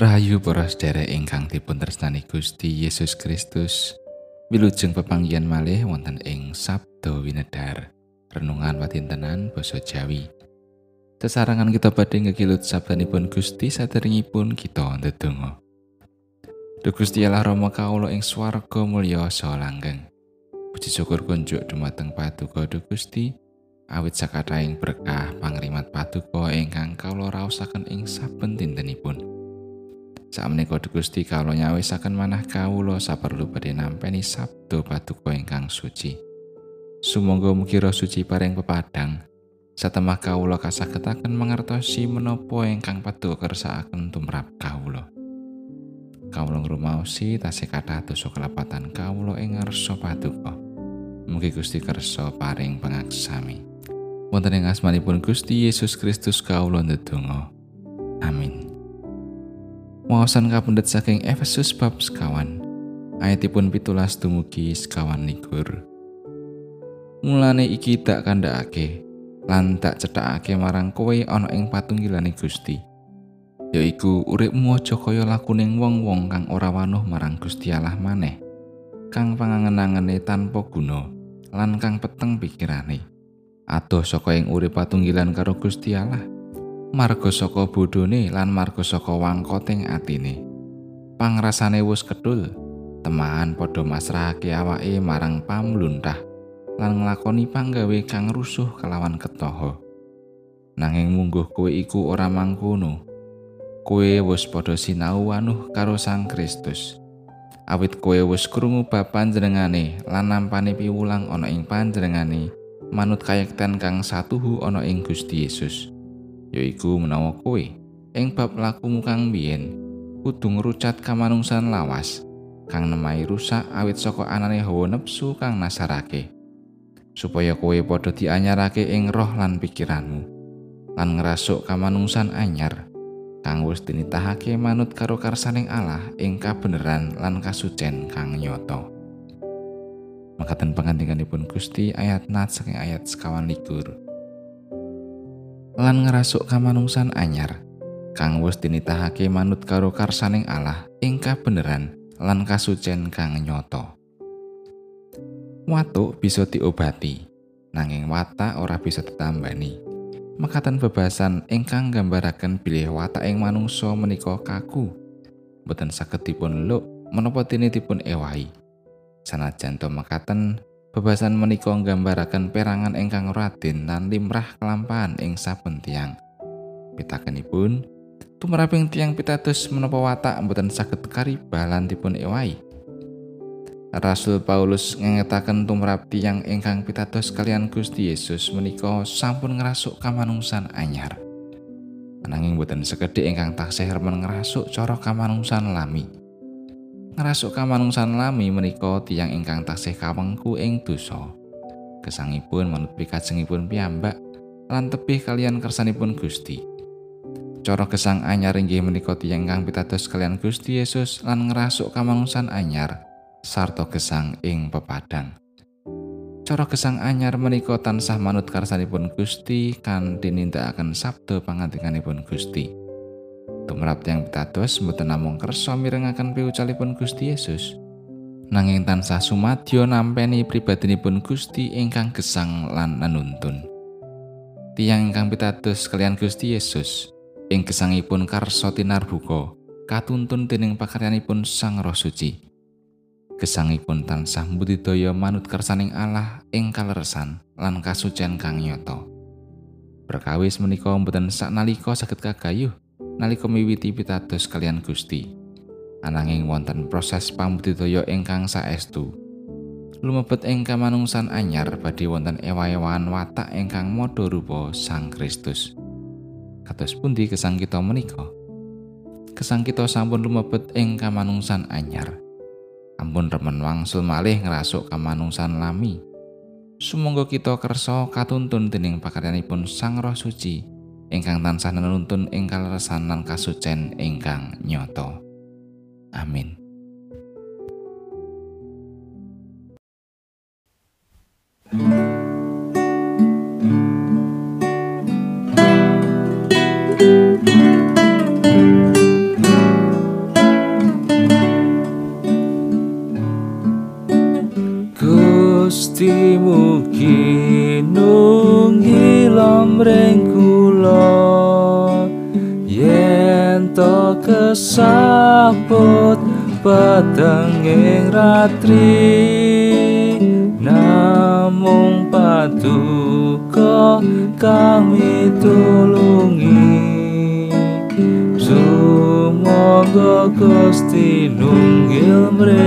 Rahayu para sedherek ingkang dipun tresnani Gusti Yesus Kristus. Wilujeng pepanggihan malih wonten ing Sabdo Winedar. Renungan watintenan basa Jawi. Sesarangan kita badhe ngekilut sabdanipun Gusti saderengipun kita ndedonga. Duh Gusti Allah Rama kawula ing swarga mulya saha langgeng. Puji syukur kunjuk dumateng Paduka Duh Gusti awit sakathahing berkah pangrimat Paduka ingkang kawula raosaken ing saben dintenipun. Sakmenika Gusti kawula nyawisaken manah kawula saperlu badhe nampeni sabdo paduka ingkang suci. Sumangga mugi roh suci paring pepadang satemah kawula kasagetaken mangertosi menapa ingkang paduka kersakaken tumrap kawula. Kawula ngrumaosi tasih kathah dosa kelapatan kawula ing ngarsa paduka. Mugi Gusti kersa paring pangaksami. Wonten ing asmanipun Gusti Yesus Kristus kawula ndedonga. Amin. Wawasan kapendet saking Efesus bab sekawan. Ayatipun pitulas dumugi sekawan likur. Mulane iki tak kandhakake lan tak cethakake marang kowe ana ing patunggilane Gusti yaiku uripmu aja kaya lakuning wong-wong kang ora wanuh marang Gusti Allah maneh kang pangangen-angene tanpa guna lan kang peteng pikirane adoh saka ing urip patunggilan karo Gusti Allah marga saka bodhone lan marga saka wangkoting atine. Pangrasane wis kedul, temahan padha masrahake awake marang pamluntah lan nglakoni panggawe kang rusuh kelawan ketoho. Nanging mungguh kowe iku ora mangkono. Kowe wis padha sinau wanuh karo Sang Kristus. Awit kowe wis krungu bab panjenengane lan nampane piwulang ana ing panjenengane manut kayekten kang satuhu ana ing Gusti Yesus. Yaiku menawa kowe. Ing bab lakumu kang biyen kudu ngrucat kamanungsan lawas kang nemahi rusak awit saka anane hawa nepsu kang nasarake supaya kowe padha dianyarake ing roh lan pikiranmu lan ngrasuk kamanungsan anyar kang wis dinitahake manut karo karsaning Allah ing kabeneran lan kasucen kang nyoto makaten pangandikanipun Gusti ayat nat saking ayat sekawan likur lan ngerasuk kamanungsan anyar kang wis dinitahake manut karo karsaning Allah ing kabeneran lan kasucen kang nyoto Watuk bisa diobati nanging watak ora bisa ditambani. Mekatan bebasan ingkang gambaraken bilih watak ing manungsa menika kaku. Boten saged dipun luk menapa dipun ewahi? Sanajan to mekaten Bebasan menika nggambaraken perangan ingkang radin lan limrah kelampahan ing saben tiang. Pitakenipun, tumraping tiang pitados menapa watak mboten saged karibah lan dipun ewahi. Rasul Paulus ngengetaken tumrap tiang ingkang pitados kalian Gusti Yesus menika sampun ngrasuk kamanungsan anyar. Ananging boten sekedhik ingkang taksih remen ngrasuk cara kamanungsan lami. Ngrasuk kamanungsan lami menika tiyang ingkang taksih kawengku ing dosa. Gesangipun manut pikajengipun piyambak lan tebih kalian kersanipun Gusti. Cara gesang anyar inggih menika tiyang ingkang pitados kalian Gusti Yesus lan ngrasuk kamanungsan anyar sarta gesang ing pepadang. Cara gesang anyar menika tansah manut karsanipun Gusti kanthi nindakaken sabda pangandikanipun Gusti. Tumrap tiang pitados mboten namung kersa mirengaken piwucalipun Gusti Yesus. Nanging tansah sumadyo nampeni pribadinipun Gusti ingkang gesang lan nanuntun tiang ingkang pitados kalian Gusti Yesus ing gesangipun karsa tinarbuka katuntun dening pakaryanipun Sang Roh Suci. Gesangipun tansah budidaya manut kersaning Allah ing kaleresan lan kasucen kang nyata. Perkawis menika mboten saknalika saged kagayuh nalika miwiti pitados kalian Gusti. Ananging wonten proses pambudidaya ingkang saestu. Lumebet ing kamanungsan anyar badhe wonten ewa-ewan watak ingkang madha rupa Sang Kristus. Kados pundi kesang kita menika? Kesang kita sampun lumebet ing kamanungsan anyar. Ampun remen wangsul malih ngrasuk kamanungsan lami. Sumangga kita kersa katuntun dening pakaryanipun Sang Roh Suci ingkang tansah nenuntun ingkang resanan kasucen ingkang nyoto. Amin. Gusti kinung nunggi rengku kesaput petenging ratri namung paduka kami tulungi. Sumoga Gusti nunggil mring